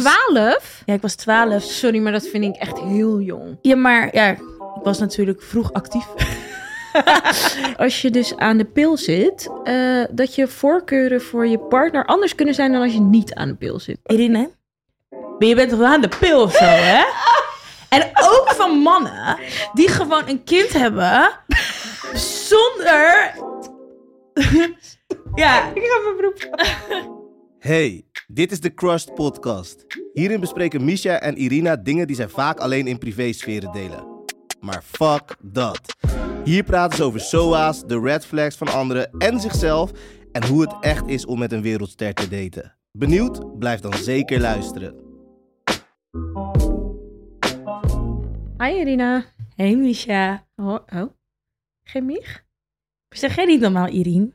12? Ja, ik was 12. Sorry, maar dat vind ik echt heel jong. Ja, maar ja, ik was natuurlijk vroeg actief. Als je dus aan de pil zit, eh, dat je voorkeuren voor je partner anders kunnen zijn dan als je niet aan de pil zit. Irine, maar je bent toch wel aan de pil of zo, hè? En ook van mannen die gewoon een kind hebben zonder... ja, Ik ga mijn beroep. Hey, dit is de Crushed Podcast. Hierin bespreken Misha en Irina dingen die zij vaak alleen in privésferen delen. Maar fuck dat. Hier praten ze over SOA's, de red flags van anderen en zichzelf en hoe het echt is om met een wereldster te daten. Benieuwd? Blijf dan zeker luisteren. Hi Irina. Hey Misha. Oh, oh. Geen Mich? Zeg jij niet normaal Irine?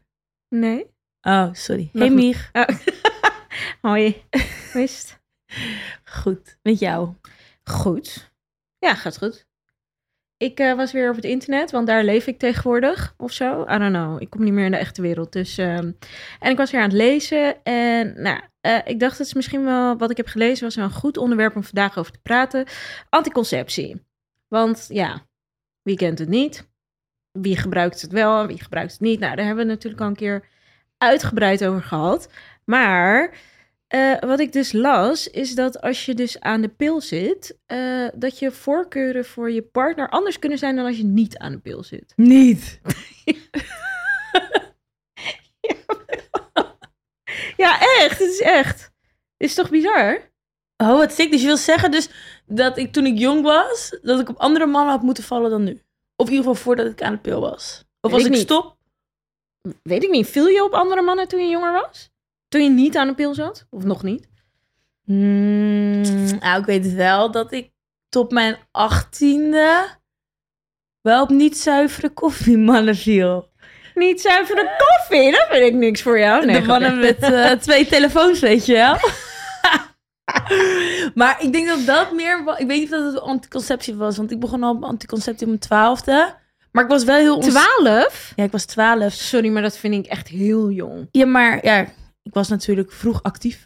Nee. Oh, sorry. Mag Hey. Mich. Oh. Hoi. Wist. Goed, met jou. Goed. Ja, gaat goed. Ik eh, was weer op het internet, want daar leef ik tegenwoordig of zo. I don't know. Ik kom niet meer in de echte wereld. Dus, ehm, en ik was weer aan het lezen. En nou, eh, ik dacht, het is misschien wel wat ik heb gelezen, was wel een goed onderwerp om vandaag over te praten. Anticonceptie. Want ja, wie kent het niet? Wie gebruikt het wel wie gebruikt het niet? Nou, daar hebben we het natuurlijk al een keer uitgebreid over gehad. Maar eh, wat ik dus las, is dat als je dus aan de pil zit, eh, dat je voorkeuren voor je partner anders kunnen zijn dan als je niet aan de pil zit. Niet. Ja, echt. Het is echt. Is toch bizar? Oh, wat sick. Dus je wil zeggen dus dat ik toen ik jong was, dat ik op andere mannen had moeten vallen dan nu? Of in ieder geval voordat ik aan de pil was? Of Weet als ik ik niet. stop? Weet ik niet. Viel je op andere mannen toen je jonger was? Toen je niet aan de pil zat? Of nog niet? Hmm, nou, ik weet wel dat ik tot mijn achttiende wel op niet zuivere koffiemannen viel. Niet zuivere koffie, dat vind ik niks voor jou. Nee, de mannen met eh, twee telefoons, weet je wel. maar ik denk dat dat meer... Ik weet niet of dat het anticonceptie was, want ik begon al op anticonceptie om mijn twaalfde. Maar ik was wel heel... Twaalf? Ja, ik was twaalf. Sorry, maar dat vind ik echt heel jong. Ja, maar ja, ik was natuurlijk vroeg actief.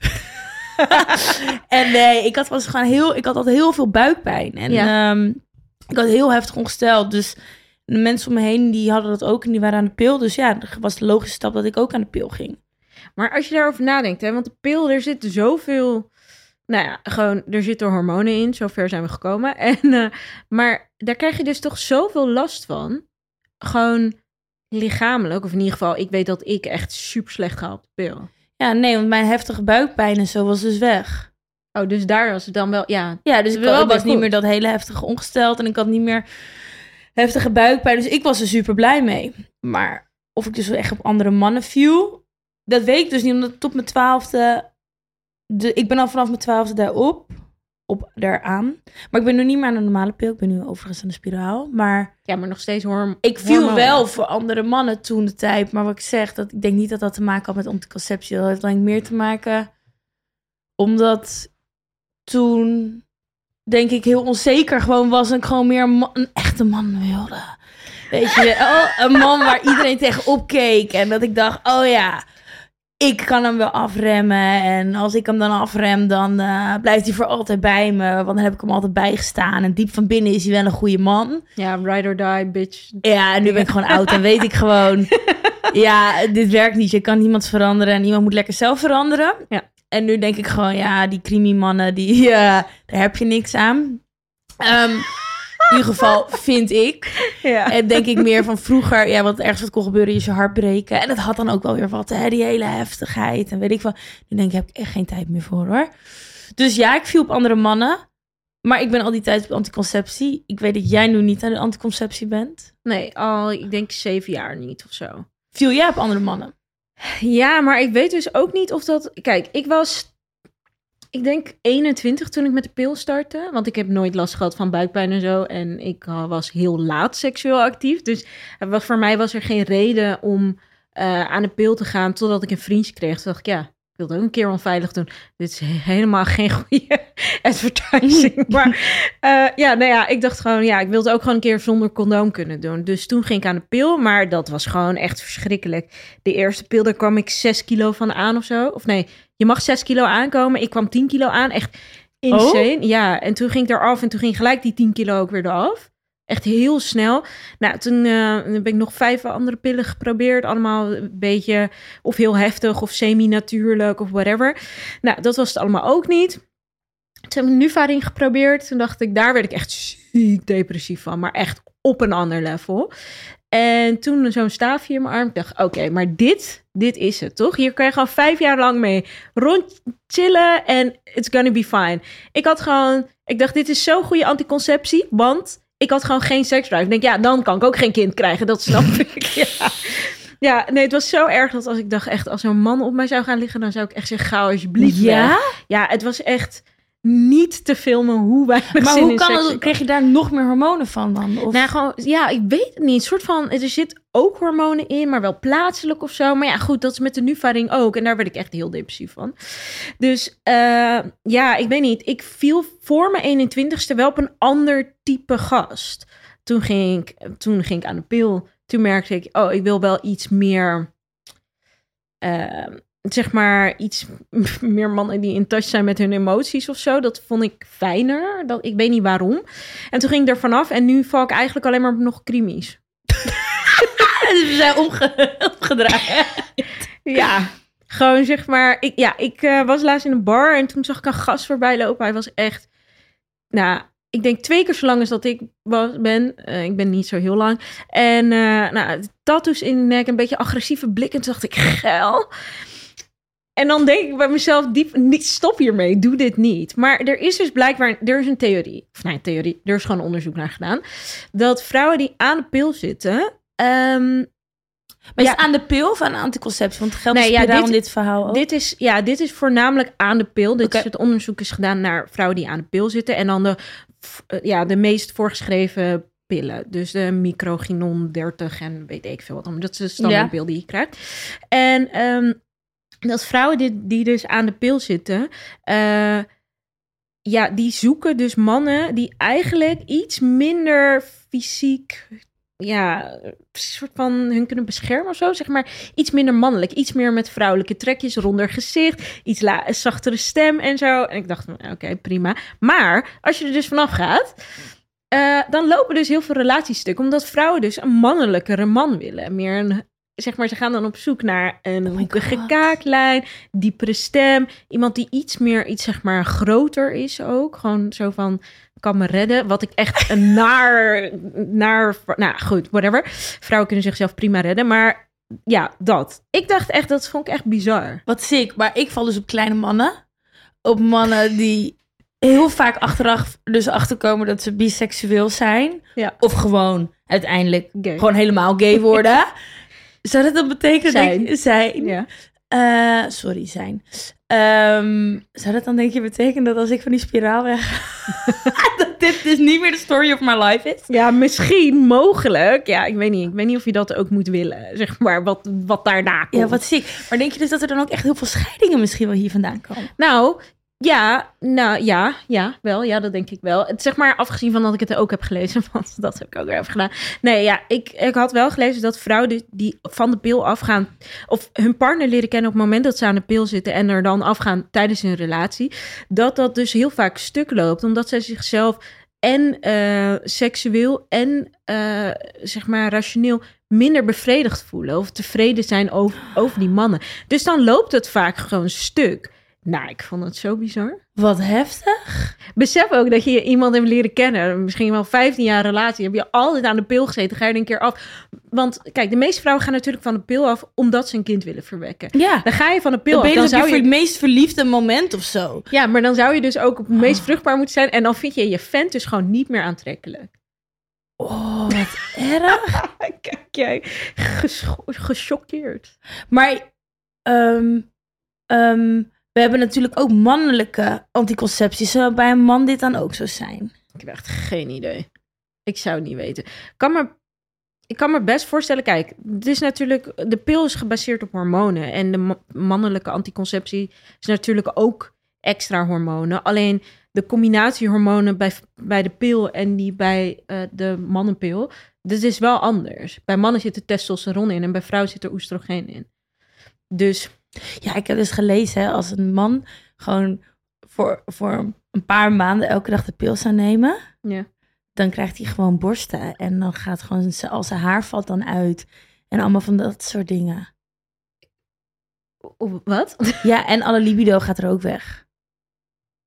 en nee, ik had, was gewoon heel, ik had altijd heel veel buikpijn. En Ja. ehm, ik had heel heftig ongesteld. Dus de mensen om me heen, die hadden dat ook en die waren aan de pil. Dus ja, dat was de logische stap dat ik ook aan de pil ging. Maar als je daarover nadenkt, hè, want de pil, er zit zoveel. Nou ja, gewoon, er zitten hormonen in. Zover zijn we gekomen. En, eh, maar daar krijg je dus toch zoveel last van. Gewoon lichamelijk. Of in ieder geval, ik weet dat ik echt super slecht ga op de pil. Ja, nee, want mijn heftige buikpijn en zo was dus weg. Oh, dus daar was het dan wel. Ja, Ja, dus ik, Wel was weer niet meer dat hele heftige ongesteld. En ik had niet meer heftige buikpijn. Dus ik was er super blij mee. Maar of ik dus echt op andere mannen viel, dat weet ik dus niet. Omdat tot mijn twaalfde... De, ik ben al vanaf mijn twaalfde daarop. Op, daaraan. Maar ik ben nu niet meer aan de normale pil. Ik ben nu overigens aan de spiraal. Maar ja maar nog steeds horm. ik viel hormonen. wel voor andere mannen toen de tijd. Maar wat ik zeg, dat, ik denk niet dat dat te maken had met anticonceptie. Dat heeft denk ik meer te maken omdat toen denk ik heel onzeker gewoon was en ik gewoon meer een, een echte man wilde. Weet je, wel? een man waar iedereen tegenop keek en dat ik dacht, oh ja, ik kan hem wel afremmen en als ik hem dan afrem, dan eh, blijft hij voor altijd bij me, want dan heb ik hem altijd bijgestaan en diep van binnen is hij wel een goede man. Ja, ride or die, bitch. Ja, en nu ben ik gewoon oud en weet ik gewoon. Ja, dit werkt niet. Je kan niemand veranderen en iemand moet lekker zelf veranderen. Ja. En nu denk ik gewoon, ja, die crimi-mannen, die, eh, daar heb je niks aan. Ehm, in ieder geval vind ik. Ja. En denk ik meer van vroeger, ja, wat ergens wat kon gebeuren, is je hart breken. En het had dan ook wel weer wat, hè, die hele heftigheid. En weet ik van, nu denk ik, heb ik echt geen tijd meer voor, hoor. Dus ja, ik viel op andere mannen. Maar ik ben al die tijd op anticonceptie. Ik weet dat jij nu niet aan de anticonceptie bent. Nee, al, ik denk zeven jaar niet of zo. Viel jij op andere mannen? Ja, maar ik weet dus ook niet of dat. Kijk, ik was. Ik denk 21 toen ik met de pil startte. Want ik heb nooit last gehad van buikpijn en zo. En ik uh, was heel laat seksueel actief. Dus was- voor mij was er geen reden om eh, aan de pil te gaan. Totdat ik een vriendje kreeg. Toen dacht ik, ja, ik wil het ook een keer onveilig doen. Dit is he- helemaal geen goede advertising. maar eh, ja, nou ja, ik dacht gewoon, ja, ik wil het ook gewoon een keer zonder condoom kunnen doen. Dus toen ging ik aan de pil. Maar dat was gewoon echt verschrikkelijk. De eerste pil, daar kwam ik 6 kilo van aan of zo. Of nee, je mag 6 kilo aankomen. Ik kwam 10 kilo aan, echt insane. Ja, en toen ging ik eraf en toen ging gelijk die 10 kilo ook weer eraf. Echt heel snel. Nou, toen eh, heb ik nog vijf andere pillen geprobeerd. Allemaal een beetje of heel heftig of semi-natuurlijk of whatever. Nou, dat was het allemaal ook niet. Toen heb ik Nuvaring geprobeerd. Toen dacht ik, daar werd ik echt ziek depressief van. Maar echt op een ander level. En toen zo'n staafje in mijn arm. Ik dacht, oké, maar dit, dit is het, toch? Hier kan je gewoon vijf jaar lang mee rond chillen en it's gonna be fine. Ik had gewoon, ik dacht, dit is zo'n goede anticonceptie, want ik had gewoon geen seksdrive. Ik denk, ja, dan kan ik ook geen kind krijgen, dat snap ik. Ja. ja, nee, het was zo erg dat als ik dacht echt, als een man op mij zou gaan liggen, dan zou ik echt zeggen, gauw alsjeblieft Ja? weg. Ja, het was echt niet te filmen hoe weinig Maar zin hoe kan het, kreeg je daar nog meer hormonen van dan? Of... nou, gewoon, ja, ik weet het niet. Een soort van, er zit ook hormonen in, maar wel plaatselijk of zo. Maar ja, goed, dat is met de Nuvaring ook. En daar werd ik echt heel depressief van. Dus eh, ja, ik weet niet. Ik viel voor mijn 21ste wel op een ander type gast. Toen ging ik, toen ging ik aan de pil. Toen merkte ik, oh, ik wil wel iets meer... eh, zeg maar iets meer mannen die in touch zijn met hun emoties of zo. Dat vond ik fijner. Dat, ik weet niet waarom. En toen ging ik er vanaf en nu val ik eigenlijk alleen maar op nog krimis. We zijn omge omgedraaid. Ja, gewoon zeg maar. Ik, ja, ik eh, was laatst in een bar en toen zag ik een gast voorbij lopen. Hij was echt, nou, ik denk twee keer zo lang als dat ik was, ben. Eh, ik ben niet zo heel lang. En eh, nou, tattoos in de nek, een beetje agressieve blik. En toen dacht ik, geil. En dan denk ik bij mezelf, diep, niet, stop hiermee, doe dit niet. Maar er is dus blijkbaar, er is een theorie, of nee, theorie, er is gewoon onderzoek naar gedaan, dat vrouwen die aan de pil zitten, ehm, Maar is Ja. het aan de pil of aan anticonceptie? Want het geldt Nee, ja, dit- dit verhaal ook. Dit is, ja, dit is voornamelijk aan de pil. Dit is het onderzoek is gedaan naar vrouwen die aan de pil zitten. En dan de, eh, ja, de meest voorgeschreven pillen. Dus de microginon 30 en weet ik veel wat. Dat is de standaardpil die je krijgt. En ehm, dat vrouwen die, die dus aan de pil zitten... eh, ja, die zoeken dus mannen die eigenlijk iets minder fysiek... Ja, soort van hun kunnen beschermen of zo. Zeg maar iets minder mannelijk. Iets meer met vrouwelijke trekjes, ronder gezicht. Iets la- zachtere stem en zo. En ik dacht, oké, prima. Maar als je er dus vanaf gaat... eh, dan lopen dus heel veel relaties stuk. Omdat vrouwen dus een mannelijkere man willen. Meer een... Zeg maar, ze gaan dan op zoek naar een Oh hoekige kaaklijn, diepere stem. Iemand die iets meer, iets zeg maar groter is ook. Gewoon zo van, kan me redden. Wat ik echt een naar, naar, nou goed, whatever. Vrouwen kunnen zichzelf prima redden, maar ja, dat. Ik dacht echt, dat vond ik echt bizar. Wat sick. Maar ik val dus op kleine mannen. Op mannen die heel vaak achteraf dus achterkomen dat ze biseksueel zijn. Ja. Of gewoon uiteindelijk Gay. gewoon helemaal gay worden. Zou dat dan betekenen Zijn. zijn? Ja. Eh, sorry, zijn. Ehm, zou dat dan denk je betekenen dat als ik van die spiraal weg dat dit dus niet meer de story of my life is? ja, misschien, mogelijk. Ja, ik weet niet. Ik weet niet of je dat ook moet willen, zeg maar, wat, wat daarna komt. Ja, wat ziek. Maar denk je dus dat er dan ook echt heel veel scheidingen misschien wel hier vandaan komen? Nou, ja, nou ja, ja, wel, ja, dat denk ik wel. Het, zeg maar, afgezien van dat ik het ook heb gelezen, want dat heb ik ook weer even gedaan. Nee, ja, ik, ik had wel gelezen dat vrouwen die, van de pil afgaan, of hun partner leren kennen op het moment dat ze aan de pil zitten en er dan afgaan tijdens hun relatie, dat dat dus heel vaak stuk loopt, omdat zij zichzelf en eh, seksueel en eh, zeg maar rationeel minder bevredigd voelen of tevreden zijn over, over die mannen. Dus dan loopt het vaak gewoon stuk. Nou, ik vond het zo bizar. Wat heftig. Besef ook dat je iemand hebt leren kennen. Misschien wel 15 jaar relatie. Heb je altijd aan de pil gezeten. Ga je er een keer af. Want kijk, de meeste vrouwen gaan natuurlijk van de pil af. omdat ze een kind willen verwekken. Ja. Dan ga je van de pil Dan ben af. je Dan dus zou je je, meest verliefde moment of zo. ja, maar dan zou je dus ook op het meest vruchtbaar moeten zijn. En dan vind je je vent dus gewoon niet meer aantrekkelijk. Oh, wat erg. Kijk jij, gescho- gechoqueerd. Maar ehm, we hebben natuurlijk ook mannelijke anticonceptie. Zou bij een man dit dan ook zo zijn? Ik heb echt geen idee. Ik zou het niet weten. Kan me, ik kan me best voorstellen, kijk, het is natuurlijk, de pil is gebaseerd op hormonen. En de ma- mannelijke anticonceptie is natuurlijk ook extra hormonen. Alleen de combinatie hormonen bij, bij de pil en die bij eh, de mannenpil, dat is wel anders. Bij mannen zit er testosteron in en bij vrouwen zit er oestrogeen in. Dus Ja, ik heb dus gelezen, hè, als een man gewoon voor, voor een paar maanden elke dag de pil zou nemen, Ja. dan krijgt hij gewoon borsten. En dan gaat gewoon, zijn- al zijn haar valt dan uit. En allemaal van dat soort dingen. Wat? Ja, en alle libido gaat er ook weg.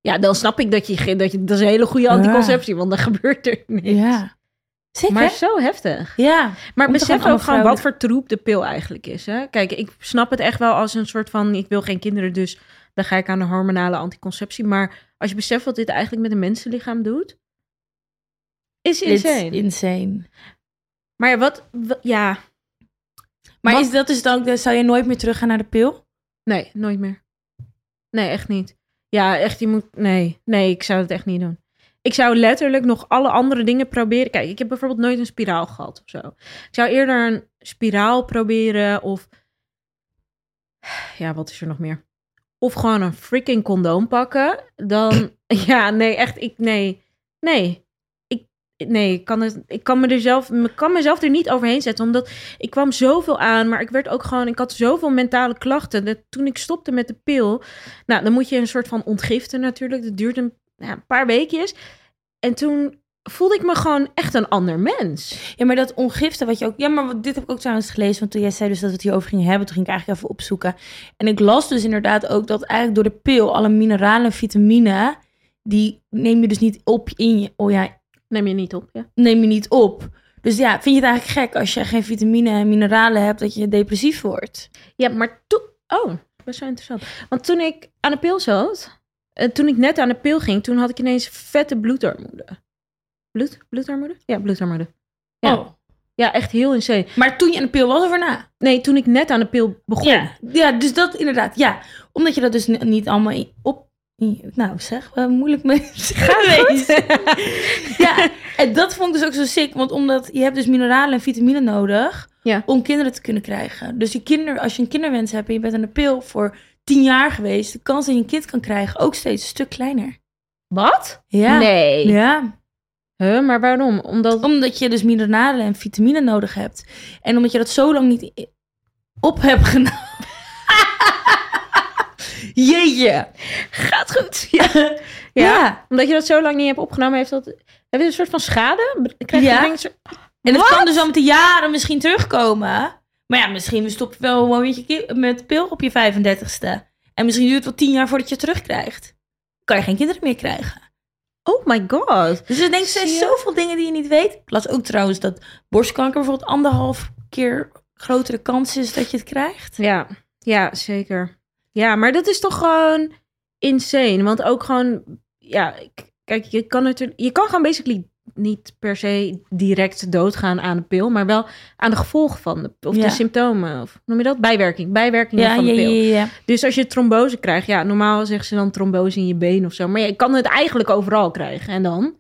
Ja, dan snap ik dat je, dat je... Dat is een hele goede Ja. anticonceptie, want dan gebeurt er niks. Ja. Zeker? Maar zo heftig. Ja. Maar besef ook gewoon wat voor troep de pil eigenlijk is. Hè? Kijk, ik snap het echt wel als een soort van... ik wil geen kinderen, dus dan ga ik aan de hormonale anticonceptie. Maar als je beseft wat dit eigenlijk met een mensenlichaam doet... is It's insane. insane. Maar wat... wa- Ja, Maar Wat- is dat dus dan, zou je nooit meer teruggaan naar de pil? nee, nooit meer. Nee, echt niet. Ja, echt, je moet... Nee, nee, ik zou het echt niet doen. Ik zou letterlijk nog alle andere dingen proberen. Kijk, ik heb bijvoorbeeld nooit een spiraal gehad of zo. Ik zou eerder een spiraal proberen of... Ja, wat is er nog meer? Of gewoon een freaking condoom pakken. Dan... Ja, nee, echt, ik... Nee, nee. Ik, nee, ik kan, het, ik kan me er zelf... Ik kan mezelf er niet overheen zetten, omdat ik kwam zoveel aan, maar ik werd ook gewoon... Ik had zoveel mentale klachten. Dat toen ik stopte met de pil... Nou, dan moet je een soort van ontgiften natuurlijk. Dat duurt een, ja, een paar weekjes. En toen voelde ik me gewoon echt een ander mens. Ja, maar dat ongifte wat je ook... Ja, maar dit heb ik ook trouwens gelezen. Want toen jij zei dus dat we het hierover gingen hebben... toen ging ik eigenlijk even opzoeken. En ik las dus inderdaad ook dat eigenlijk door de pil... alle mineralen en vitamine... die neem je dus niet op in je... Oh ja, Neem je niet op, ja? neem je niet op. Dus ja, vind je het eigenlijk gek als je geen vitamine en mineralen hebt... dat je depressief wordt? Ja, maar toen... Oh, best wel interessant. Want toen ik aan de pil zat... en toen ik net aan de pil ging... toen had ik ineens vette bloedarmoede. Bloed? Bloedarmoede? Ja, bloedarmoede. Ja. Oh. Ja, echt heel insane. Maar toen je aan de pil was of erna? Nee, toen ik net aan de pil begon. Ja, ja, dus dat inderdaad. Ja, omdat je dat dus niet allemaal op... Nou zeg, wat moeilijk mee geweest. ja, en dat vond ik dus ook zo sick. Want omdat je hebt dus mineralen en vitamine nodig Ja. om kinderen te kunnen krijgen. Dus je kinder, als je een kinderwens hebt en je bent aan de pil voor tien jaar geweest... de kans dat je een kind kan krijgen ook steeds een stuk kleiner. Wat? Ja. Nee. Ja, Huh, maar waarom? Omdat... omdat je dus mineralen en vitamine nodig hebt. En omdat je dat zo lang niet op hebt genomen. Jeetje. Gaat goed. Ja. Ja. ja. Omdat je dat zo lang niet hebt opgenomen, heeft dat... Heb je een soort van schade? Krijg je Ja. ik zo- En dat Wat? kan dus al met de jaren misschien terugkomen. Maar ja, misschien stop je wel gewoon met, je met pil op je 35ste. En misschien duurt het wel tien jaar voordat je het terugkrijgt. Kan je geen kinderen meer krijgen. Oh my god. Dus ik denk, er zijn zoveel dingen die je niet weet. Ik las ook trouwens dat borstkanker bijvoorbeeld anderhalf keer grotere kans is dat je het krijgt. Ja, ja, zeker. Ja, maar dat is toch gewoon insane. Want ook gewoon, ja, kijk, je kan natuurlijk, je kan gewoon basically niet per se direct doodgaan aan de pil, maar wel aan de gevolgen van de, of Ja. de symptomen, of noem je dat? Bijwerking, bijwerkingen Ja, van de pil. ja, ja. Dus als je trombose krijgt, ja, normaal zeggen ze dan trombose in je been of zo, maar je kan het eigenlijk overal krijgen. En dan?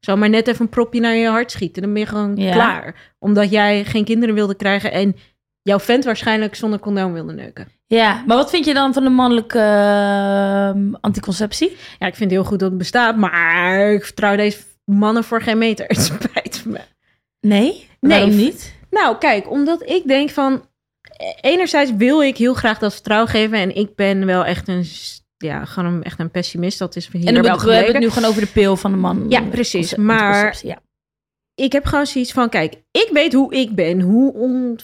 Zou maar net even een propje naar je hart schieten, dan ben je gewoon klaar. Omdat jij geen kinderen wilde krijgen en jouw vent waarschijnlijk zonder condoom wilde neuken. Ja, maar wat vind je dan van de mannelijke ehm, anticonceptie? Ja, ik vind het heel goed dat het bestaat, maar ik vertrouw deze mannen voor geen meter. Het spijt me. Nee? Nee, Waarom niet? Nou, kijk, omdat ik denk van... Enerzijds wil ik heel graag dat vertrouwen geven. En ik ben wel echt een... Ja, gewoon echt een pessimist. Dat is hier En wel we, hebben het nu gewoon over de pil van de man. Ja, precies, maar- Ja. Ik heb gewoon zoiets van... Kijk, ik weet hoe ik ben. Hoe on,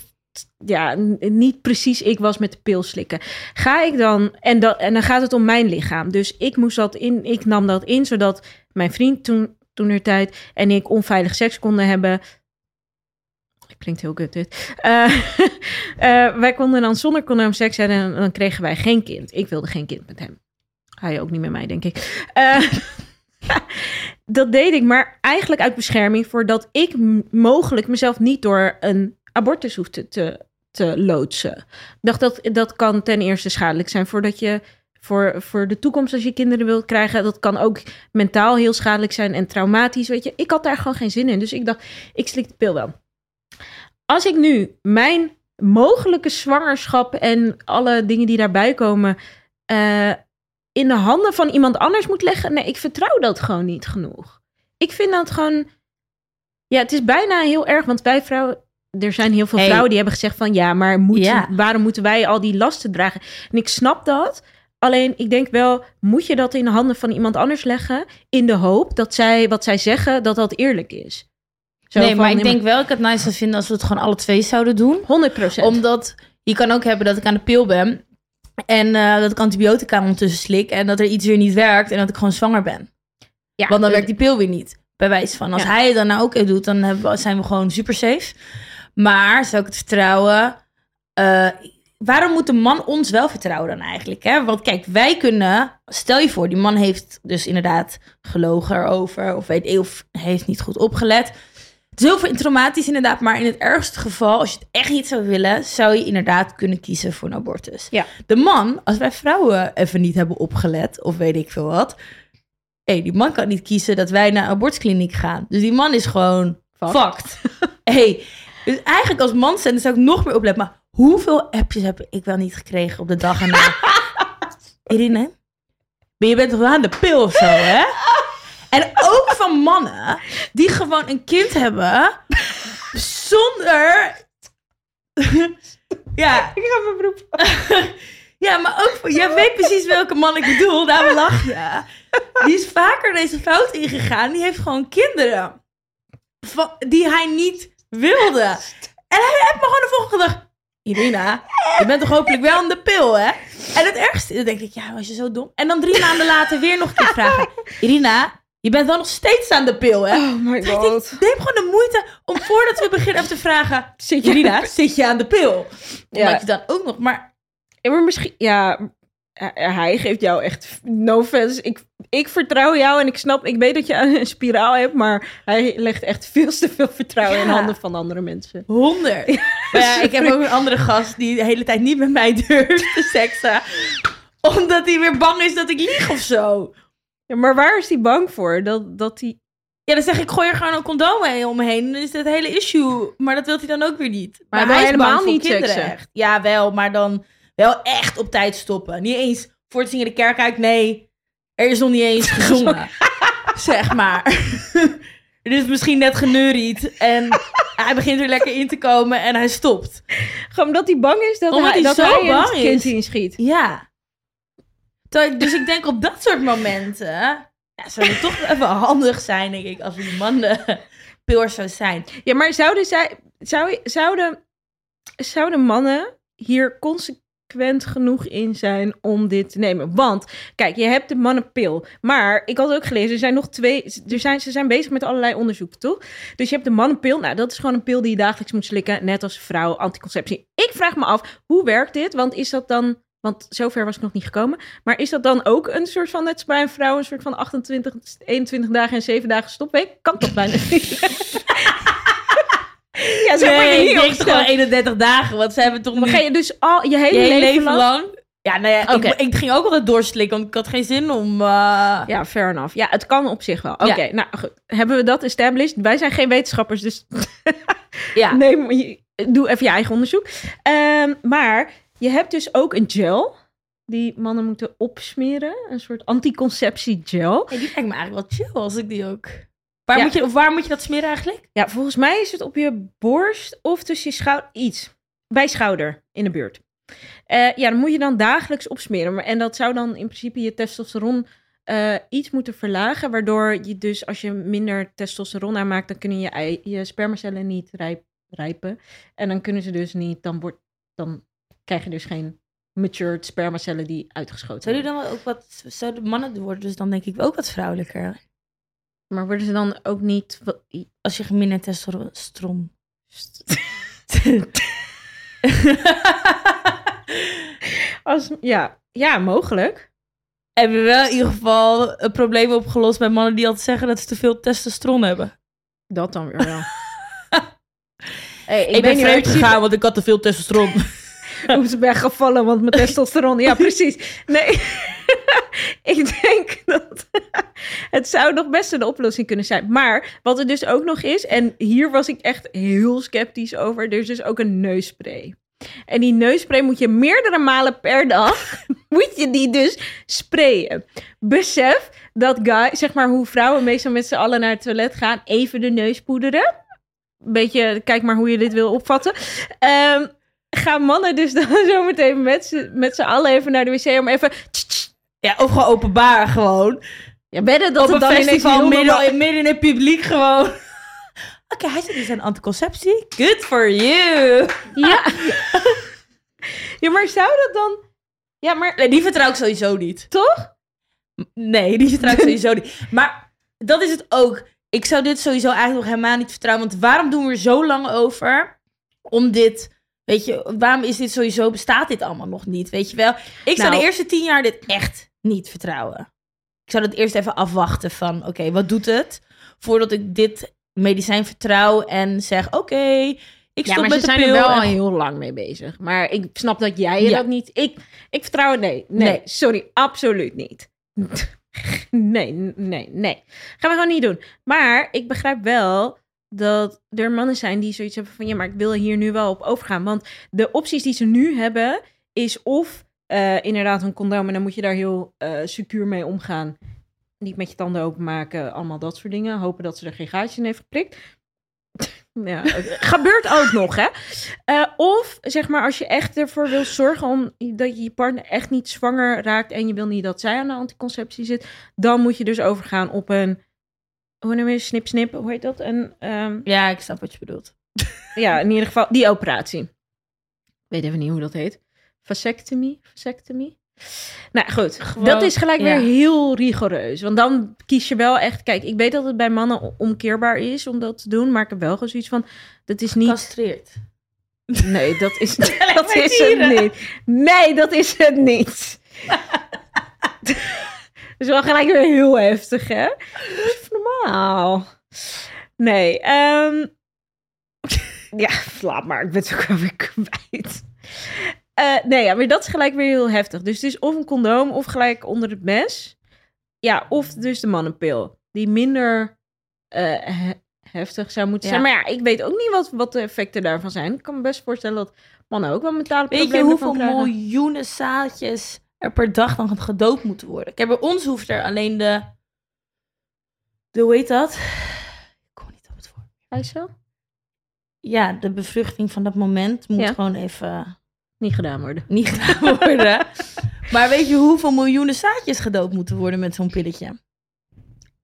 ja, niet precies ik was met de pil slikken. Ga ik dan... En, dat, en dan gaat het om mijn lichaam. Dus ik moest dat in... Ik nam dat in, zodat mijn vriend toen... Toen er tijd en ik onveilig seks konden hebben. Klinkt heel kut dit. Eh, eh, wij konden dan zonder condoom seks hebben en dan kregen wij geen kind. Ik wilde geen kind met hem. Hij ook niet met mij, denk ik. Eh, dat deed ik, maar eigenlijk uit bescherming voordat ik mogelijk mezelf niet door een abortus hoefde te, te loodsen. Ik dacht dat dat kan ten eerste schadelijk zijn voordat je voor, voor de toekomst als je kinderen wilt krijgen. Dat kan ook mentaal heel schadelijk zijn en traumatisch. Weet je, ik had daar gewoon geen zin in. Dus ik dacht, ik slik de pil wel. Als ik nu mijn mogelijke zwangerschap en alle dingen die daarbij komen. eh, in de handen van iemand anders moet leggen. Nee, ik vertrouw dat gewoon niet genoeg. Ik vind dat gewoon. Ja, het is bijna heel erg, want wij vrouwen. er zijn heel veel Hey. vrouwen die hebben gezegd van ja, maar moeten, Ja. waarom moeten wij al die lasten dragen? En ik snap dat. Alleen ik denk wel, moet je dat in de handen van iemand anders leggen in de hoop dat zij wat zij zeggen dat dat eerlijk is? Zo nee, maar ik denk wel, ik het nice zou vinden als we het gewoon alle twee zouden doen. 100 procent. Omdat je kan ook hebben dat ik aan de pil ben. En eh, dat ik antibiotica ondertussen slik. En dat er iets weer niet werkt. En dat ik gewoon zwanger ben. Ja, Want dan werkt die pil weer niet. Bij wijze van. Als Ja. hij het dan nou ook even doet, dan hebben we- zijn we gewoon super safe. Maar zou ik het vertrouwen? Eh, waarom moet de man ons wel vertrouwen dan eigenlijk? Hè? Want kijk, wij kunnen... Stel je voor, die man heeft dus inderdaad gelogen erover. Of, weet, of heeft niet goed opgelet. Het is heel veel traumatisch inderdaad. Maar in het ergste geval, als je het echt niet zou willen... zou je inderdaad kunnen kiezen voor een abortus. Ja. De man, als wij vrouwen even niet hebben opgelet... of weet ik veel wat... Hé, die man kan niet kiezen dat wij naar een abortuskliniek gaan. Dus die man is gewoon Fucked. fucked. hey, dus eigenlijk als man zijn, zou ik nog meer opletten. Maar hoeveel appjes heb ik wel niet gekregen op de dag erna? Irine, maar je bent toch wel aan de pil of zo, hè? En ook van mannen die gewoon een kind hebben zonder... ja, Ik ga mijn beroep. ja, maar ook voor, jij weet precies welke man ik bedoel, daarom lach je. Die is vaker deze fout ingegaan. Die heeft gewoon kinderen. Van, die hij niet wilde. En hij heeft me gewoon de volgende dag... Irina, je bent toch hopelijk wel aan de pil, hè? En het ergste, dan denk ik, ja, was je zo dom? En dan drie maanden later weer nog een keer vragen. Irina, je bent wel nog steeds aan de pil, hè? Oh my ik, neem gewoon de moeite om voordat we beginnen even te vragen... Zit je Irina, zit je aan de pil? Ja. Omdat je dan ook nog... Maar Ja, maar misschien, ja, hij- geeft jou echt no offense. Ik, ik vertrouw jou en ik snap, ik weet dat je een spiraal hebt, maar hij legt echt veel te veel vertrouwen in handen van andere mensen. Honderd. Ja, ik heb ook een andere gast die de hele tijd niet met mij durft te seksen. Omdat hij weer bang is dat ik lieg of zo. Ja, maar waar is hij bang voor? Dat, dat hij... Ja, dan zeg ik, gooi er gewoon een condoom heen omheen. En dan is dat hele issue. Maar dat wil hij dan ook weer niet. Maar, hij is helemaal bang niet kinderen seksen. echt. Ja, wel. Maar dan wel echt op tijd stoppen. Niet eens voor het zingen de kerk uit. Nee, er is nog niet eens gezongen. zeg maar. Er is misschien net geneuried. En hij begint er lekker in te komen. En hij stopt. Gewoon omdat hij bang is dat Omdat hij, hij dat zo hij bang het kind inschiet. Ja. Dus ik denk op dat soort momenten... Ja, zou het toch even handig zijn, denk ik, als die man de pil zou zijn. Ja, maar zouden, zij, zou, zouden, zouden mannen hier consequent genoeg in zijn om dit te nemen? Want, kijk, je hebt de mannenpil. Maar ik had ook gelezen, er zijn nog twee... Er zijn, ze zijn bezig met allerlei onderzoeken, toch? Dus je hebt de mannenpil. Nou, dat is gewoon een pil die je dagelijks moet slikken. Net als vrouw, anticonceptie. Ik vraag me af, hoe werkt dit? Want is dat dan... Want zover was ik nog niet gekomen. Maar is dat dan ook een soort van, net als bij een vrouw, een soort van 28, 21 dagen en 7 dagen stopweek? Kan toch bijna niet? ja, je Nee, ik denk gewoon 31 dagen, want ze hebben toch nu ga je dus al je hele, je hele leven, lang... lang... Ja, nou ja, ik, ik ging ook altijd doorslikken, want ik had geen zin om... eh, Ja, fair enough. Ja, het kan op zich wel. Oké, Ja. nou goed. Hebben we dat established? Wij zijn geen wetenschappers, dus ja. neem, je- doe even je eigen onderzoek. Ehm, maar je hebt dus ook een gel die mannen moeten opsmeren. Een soort anticonceptiegel. Hey, die lijkt me eigenlijk wel chill als ik die ook... Waar, Ja. moet je, of waar moet je dat smeren eigenlijk? Ja, volgens mij is het op je borst of tussen je schouder. Iets. Bij schouder in de buurt. Eh, ja, dan moet je dan dagelijks opsmeren. Maar- En dat zou dan in principe je testosteron eh, iets moeten verlagen. Waardoor je dus als je minder testosteron aanmaakt, dan kunnen je, ei, je spermacellen niet rijp, rijpen. En dan kunnen ze dus niet, dan, wordt, dan krijg je dus geen matured spermacellen die uitgeschoten Zou worden. dan ook wat... Zouden mannen worden dus dan denk ik ook wat vrouwelijker? Maar worden ze dan ook niet... Als je minder testosteron... Als, ja, ja, mogelijk. hebben we wel in ieder geval een probleem opgelost bij mannen die altijd zeggen dat ze te veel testosteron hebben. Dat dan weer wel. hey, Ik, ben vreemd gegaan, want ik had te veel testosteron. Hoe ze ben gevallen, want mijn testosteron. Ja, precies. Nee, ik denk dat het zou nog best een oplossing kunnen zijn. Maar wat er dus ook nog is, en hier was ik echt heel sceptisch over, er is dus ook een neusspray. En die neusspray moet je meerdere malen per dag, moet je die dus sprayen. Besef dat guy, zeg maar hoe vrouwen meestal met z'n allen naar het toilet gaan, even de neus poederen. beetje, kijk maar hoe je dit wil opvatten. Ehm, gaan mannen dus dan zo meteen met z'n allen even naar de wc om even... Ja, of gewoon openbaar gewoon. Ja, bedden dat op het een dan festival heel midden, in- midden in het publiek gewoon. Oké, hij zit dus aan anticonceptie. Good for you. Ja. ja, maar zou dat dan... Ja, maar Nee, die vertrouw ik sowieso niet. toch? Nee, die vertrouw ik sowieso niet. Maar dat is het ook. Ik zou dit sowieso eigenlijk nog helemaal niet vertrouwen. Want waarom doen we er zo lang over? Om dit, weet je, waarom is dit sowieso, bestaat dit allemaal nog niet? Weet je wel? Ik zou Nou. de eerste tien jaar dit echt niet vertrouwen. Ik zou het eerst even afwachten van, oké, wat doet het? Voordat ik dit medicijn vertrouw en zeg, oké, ik Ja, stop maar met ze de zijn pil. er wel al heel lang mee bezig. Maar ik snap dat jij je Ja. dat niet... Ik, ik vertrouw het... Nee, nee, Nee. sorry, absoluut niet. Nee, nee, nee. Gaan we gewoon niet doen. Maar ik begrijp wel dat er mannen zijn die zoiets hebben van... Ja, maar ik wil hier nu wel op overgaan. Want de opties die ze nu hebben is of eh, inderdaad een condoom... en dan moet je daar heel eh secuur mee omgaan. Niet met je tanden openmaken, allemaal dat soort dingen. Hopen dat ze er geen gaatje in heeft geprikt. Ja, gebeurt ook nog, hè? Eh, of zeg maar, als je echt ervoor wil zorgen om dat je je partner echt niet zwanger raakt en je wil niet dat zij aan de anticonceptie zit, dan moet je dus overgaan op een, hoe noem je, snip snip, hoe heet dat? Een, ehm, Ja, ik snap wat je bedoelt. ja, in ieder geval die operatie. Ik weet even niet hoe dat heet. Vasectomie, vasectomie. Nou goed, Gewoon, dat is gelijk ja. weer heel rigoureus. Want dan kies je wel echt... Kijk, ik weet dat het bij mannen omkeerbaar is om dat te doen. Maar ik heb wel gewoon zoiets van... Dat is niet... Castreerd. Nee, dat is, dat maar is het niet. Nee, dat is het niet. dat is wel gelijk weer heel heftig, hè? Normaal. Nee, ehm ja, laat maar. Ik ben het ook wel weer kwijt. Eh, nee, ja, maar dat is gelijk weer heel heftig. Dus het is of een condoom of gelijk onder het mes. Ja, of dus de mannenpil. Die minder eh, he- heftig zou moeten Ja. zijn. Maar ja, ik weet ook niet wat, wat de effecten daarvan zijn. Ik kan me best voorstellen dat mannen ook wel mentale Weet je problemen hoeveel miljoenen zaadjes er per dag dan gedood moeten worden? Kijk, bij ons hoeft er alleen de... de hoe heet dat? Ik kom niet op het woord. Eicel? Ja, de bevruchting van dat moment moet Ja. gewoon even Niet gedaan worden. niet gedaan worden. maar weet je hoeveel miljoenen zaadjes gedood moeten worden met zo'n pilletje?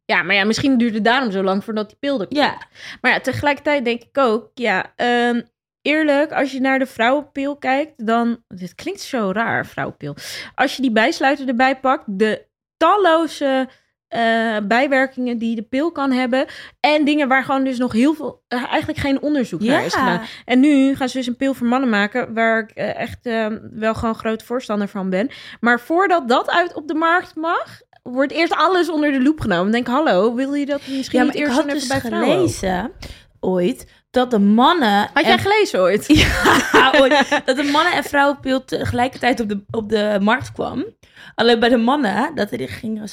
Ja, maar ja, misschien duurt het daarom zo lang voordat die pil er komt. Ja, Maar ja, tegelijkertijd denk ik ook, ja, ehm, eerlijk, als je naar de vrouwenpil kijkt, dan, dit klinkt zo raar, vrouwenpil. Als je die bijsluiter erbij pakt, de talloze eh, bijwerkingen die de pil kan hebben en dingen waar gewoon dus nog heel veel, eh, eigenlijk geen onderzoek naar is gedaan. En nu gaan ze dus een pil voor mannen maken, waar ik eh, echt wel gewoon groot voorstander van ben. Maar voordat dat uit op de markt mag, wordt eerst alles onder de loep genomen. Denk ik, hallo, wil je dat misschien ja, niet maar ik eerst had doen dus bij vrouwen? gelezen ooit dat de mannen... Had jij en- gelezen ooit? Ja, ooit. dat de mannen- en vrouwenpil tegelijkertijd op de, op de markt kwam. Alleen bij de mannen, dat die gingen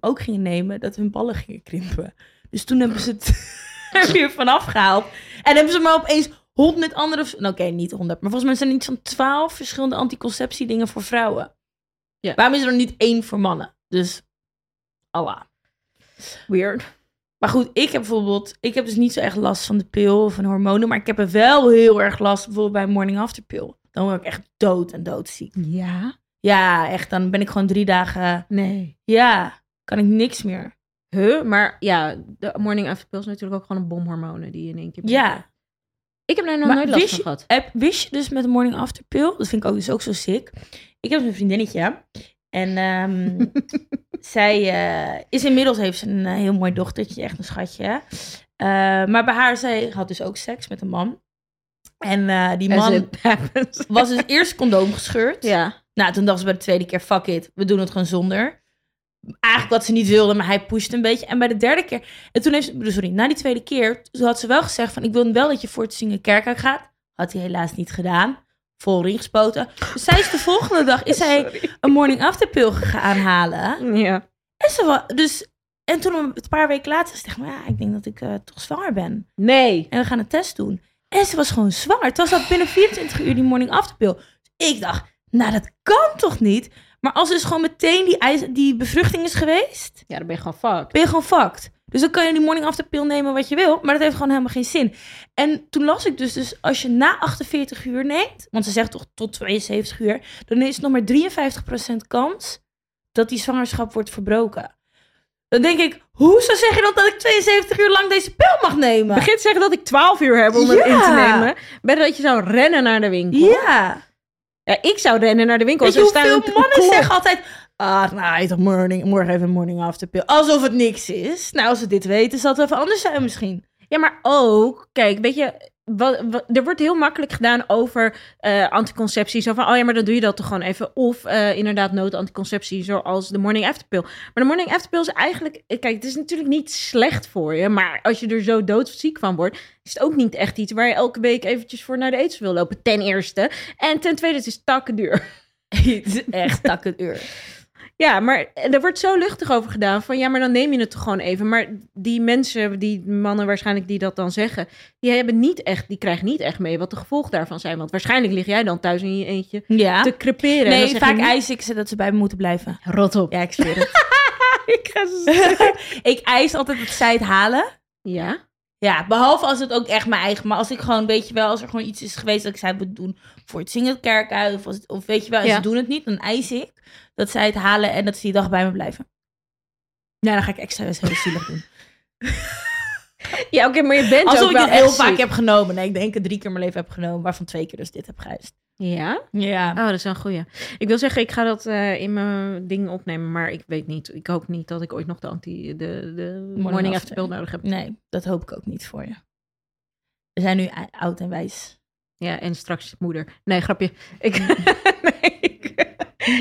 ook gingen nemen, dat hun ballen gingen krimpen. Dus toen hebben ze het er weer vanaf gehaald. En hebben ze maar opeens honderd andere... nou, Oké, niet honderd, maar volgens mij zijn er iets van twaalf verschillende anticonceptiedingen voor vrouwen. Ja. Waarom is er dan niet één voor mannen? Dus, Allah. Weird. Maar goed, ik heb bijvoorbeeld, ik heb dus niet zo echt last van de pil of van hormonen, maar ik heb er wel heel erg last bijvoorbeeld bij een morning after pil. Dan word ik echt dood en doodziek. Ja? Ja, echt, dan ben ik gewoon drie dagen, Nee. ja, kan ik niks meer. Huh? Maar ja, de morning after pill is natuurlijk ook gewoon een bom hormonen die je in één keer... Ja, Ik heb daar nog Maar nooit last van gehad. heb, wist je dus met de morning after pil, dat vind ik ook dus ook zo sick. Ik heb dus een vriendinnetje en ehm, zij eh, is inmiddels, heeft ze een eh, heel mooi dochtertje, echt een schatje. Eh, maar bij haar, zij had dus ook seks met een man. En die man was dus eerst condoom gescheurd. Ja. Nou, toen dacht ze bij de tweede keer, fuck it, we doen het gewoon zonder. Eigenlijk wat ze niet wilde, maar hij pushte een beetje. En bij de derde keer, en toen heeft ze, sorry, na die tweede keer, toen had ze wel gezegd van, ik wil wel dat je voor het zingen kerk uit gaat. Had hij helaas niet gedaan. Vol ring gespoten. Dus zij is de volgende dag, is Sorry. een morning after pil gaan halen. Ja. En ze wa- dus, en toen een paar weken later, ze maar ja, ik denk dat ik eh, toch zwanger ben. Nee. En we gaan een test doen. En ze was gewoon zwanger. Het was al binnen 24 uur die morning after pill. Dus ik dacht, nou dat kan toch niet? Maar als dus gewoon meteen die, die bevruchting is geweest, Ja, dan ben je gewoon fucked. ben je gewoon fucked. Dus dan kan je die morning after pill nemen wat je wil, maar dat heeft gewoon helemaal geen zin. En toen las ik dus, dus als je na 48 uur neemt, want ze zegt toch tot 72 uur, dan is het nog maar 53% kans dat die zwangerschap wordt verbroken. Dan denk ik, hoezo zeg je dan dat ik 72 uur lang deze pil mag nemen? Begin te zeggen dat ik 12 uur heb om het in te nemen. Ben dat je zou rennen naar de winkel. Ja. Ja, ik zou rennen naar de winkel. Weet je hoeveel mannen zeggen altijd... Ah, nou, toch morning, morgen even morning after pill. Alsof het niks is. Nou, als ze dit weten, zal het even anders zijn misschien. Ja, maar ook, kijk, weet je, er wordt heel makkelijk gedaan over eh, anticonceptie. Zo van, oh ja, maar dan doe je dat toch gewoon even. Of eh, inderdaad noodanticonceptie, zoals de morning after pill. Maar de morning after pill is eigenlijk, eh, kijk, het is natuurlijk niet slecht voor je. Maar als je er zo doodziek van wordt, is het ook niet echt iets waar je elke week eventjes voor naar de aids wil lopen. Ten eerste. En ten tweede, het is takken duur. het is echt takken uur. Ja, maar er wordt zo luchtig over gedaan van ja, maar dan neem je het toch gewoon even. Maar die mensen, die mannen waarschijnlijk die dat dan zeggen, die hebben niet echt, die krijgen niet echt mee wat de gevolgen daarvan zijn. Want waarschijnlijk lig jij dan thuis in je eentje Ja. te creperen. en dan Nee, vaak je, eis ik ze dat ze bij me moeten blijven. Rot op. Ja, ik zweer het. ik ga ik eis altijd dat zij het halen. Ja? Ja, behalve als het ook echt mijn eigen... Maar als ik gewoon, weet je wel, als er gewoon iets is geweest dat ik zij moet doen voor het zingen het kerk uit. Of, het- of weet je wel, en Ja. ze doen het niet, dan eis ik dat zij het halen en dat ze die dag bij me blijven. Ja, dan ga ik extra eens heel zielig doen. Ja, oké, maar je bent Alsof ook ik wel het heel vaak heb genomen. Nee, ik denk ik drie keer mijn leven heb genomen, waarvan twee keer dus dit heb geëist. Ja? Ja. Oh, dat is een goeie. Ik wil zeggen, ik ga dat eh, in mijn ding opnemen, maar ik weet niet. Ik hoop niet dat ik ooit nog de anti, de, de morning, pill nodig heb. Nee, dat hoop ik ook niet voor je. We zijn nu ou- oud en wijs. Ja, en straks moeder. Nee, grapje. Ik, nee, ik,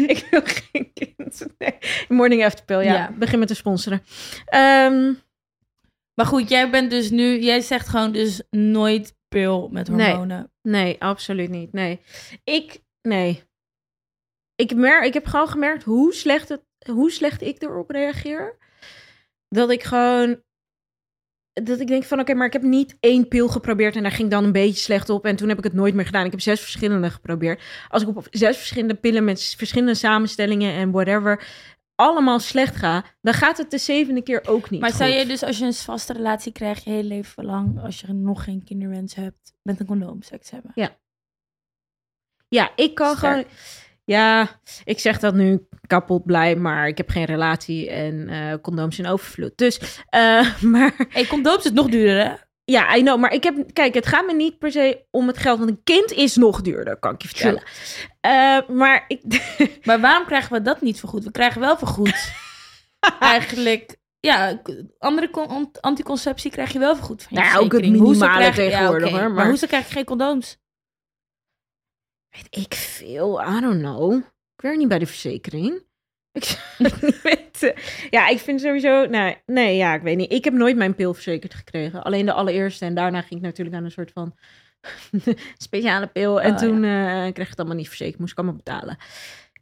ik wil geen kind. Nee. Morning after pill, ja. Ja. Begin met te sponsoren. Ehm, Maar goed, jij bent dus nu, jij zegt gewoon dus nooit pil met Nee. hormonen. nee, absoluut niet. Nee. Ik, nee. Ik, mer ik heb gewoon gemerkt hoe slecht, het, hoe slecht ik erop reageer. Dat ik gewoon... Dat ik denk van, oké, maar ik heb niet één pil geprobeerd en daar ging dan een beetje slecht op. En toen heb ik het nooit meer gedaan. Ik heb zes verschillende geprobeerd. Als ik op zes verschillende pillen met verschillende samenstellingen en whatever allemaal slecht ga, dan gaat het de zevende keer ook niet Maar goed. zou je dus als je een vaste relatie krijgt, je hele leven lang, als je nog geen kinderwens hebt, met een condoom seks hebben? Ja, ik kan Sterk. gewoon... Ja, ik zeg dat nu kapot blij, maar ik heb geen relatie en eh condooms in overvloed. Dus, eh, maar Hey, condooms is nog duurder, hè? ja, I know. Maar ik heb, kijk, het gaat me niet per se om het geld, want een kind is nog duurder, kan ik je vertellen. Eh, maar ik, Maar waarom krijgen we dat niet vergoed? We krijgen wel vergoed. Eigenlijk, ja, andere con- ant- anticonceptie krijg je wel vergoed van je Nou ook het minimale tegenwoordig, hoor, Maar, maar- hoezo krijg je geen condooms? weet ik veel, I don't know. Werk niet bij de verzekering. Ik zou het niet weten. Ja, ik vind sowieso... Nee, nee, ja, ik weet niet. Ik heb nooit mijn pil verzekerd gekregen. Alleen de allereerste. En daarna ging ik natuurlijk aan een soort van speciale pil. En Oh, toen eh, kreeg ik het allemaal niet verzekerd. Moest ik allemaal betalen.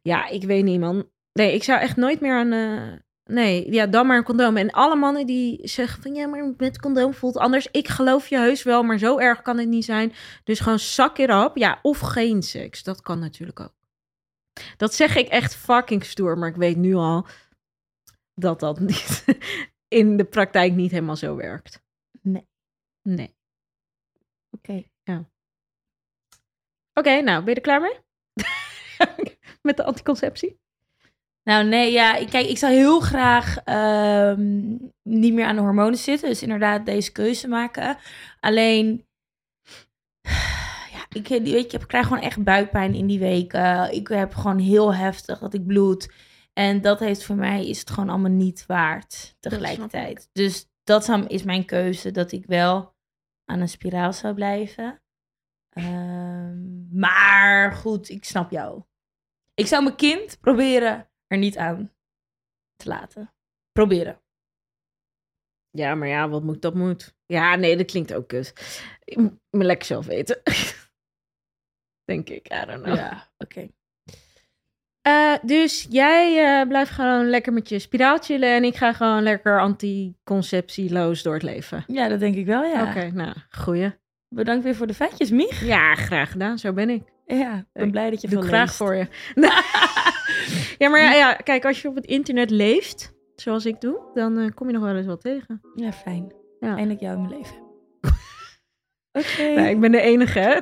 Ja, ik weet niet, man. Nee, ik zou echt nooit meer aan... eh, Nee, ja, dan maar een condoom. En alle mannen die zeggen van... Ja, maar met condoom voelt anders. Ik geloof je heus wel, maar zo erg kan het niet zijn. Dus gewoon zak erop. Ja, of geen seks. Dat kan natuurlijk ook. Dat zeg ik echt fucking stoer, maar ik weet nu al dat dat niet in de praktijk niet helemaal zo werkt. Nee. Nee. Oké. Oké, nou, ben je er klaar mee? Met de anticonceptie? Nou nee, ja, kijk, ik zou heel graag ehm, niet meer aan de hormonen zitten. Dus inderdaad deze keuze maken. Alleen, ik, weet je, ik heb- krijg gewoon echt buikpijn in die weken. Ik heb gewoon heel heftig dat ik bloed. En dat heeft voor mij, is het gewoon allemaal niet waard tegelijkertijd. Dus dat is mijn keuze, dat ik wel aan een spiraal zou blijven. Ehm, maar goed, ik snap jou. Ik zou mijn kind proberen er niet aan te laten. Proberen. Ja, maar ja, wat moet, dat moet. Ja, nee, dat klinkt ook kut. Me lekker zelf weten. Denk ik, I don't know. Ja, oké. Eh, dus jij eh, blijft gewoon lekker met je spiraal chillen en ik ga gewoon lekker anticonceptieloos door het leven. Ja, dat denk ik wel, ja. Oké, nou, goeie. Bedankt weer voor de feitjes, Mich. Ja, graag gedaan. Zo ben ik. Ja, ik ben blij dat je Doe veel ik graag leest. voor je. ja, maar ja, ja, kijk, als je op het internet leeft, zoals ik doe, dan eh, kom je nog wel eens wat tegen. Ja, fijn. Ja. Eindelijk jou in mijn leven. Oké. Nou, ik ben de enige hè.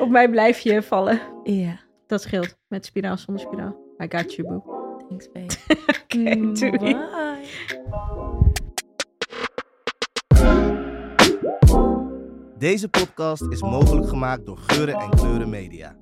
Op mij blijf je vallen. Ja, Dat scheelt. Met spiraal, zonder spiraal. I got you, boo. thanks babe. Oké, Mm, doei. Bye. Deze podcast is mogelijk gemaakt door Geuren en Kleuren Media.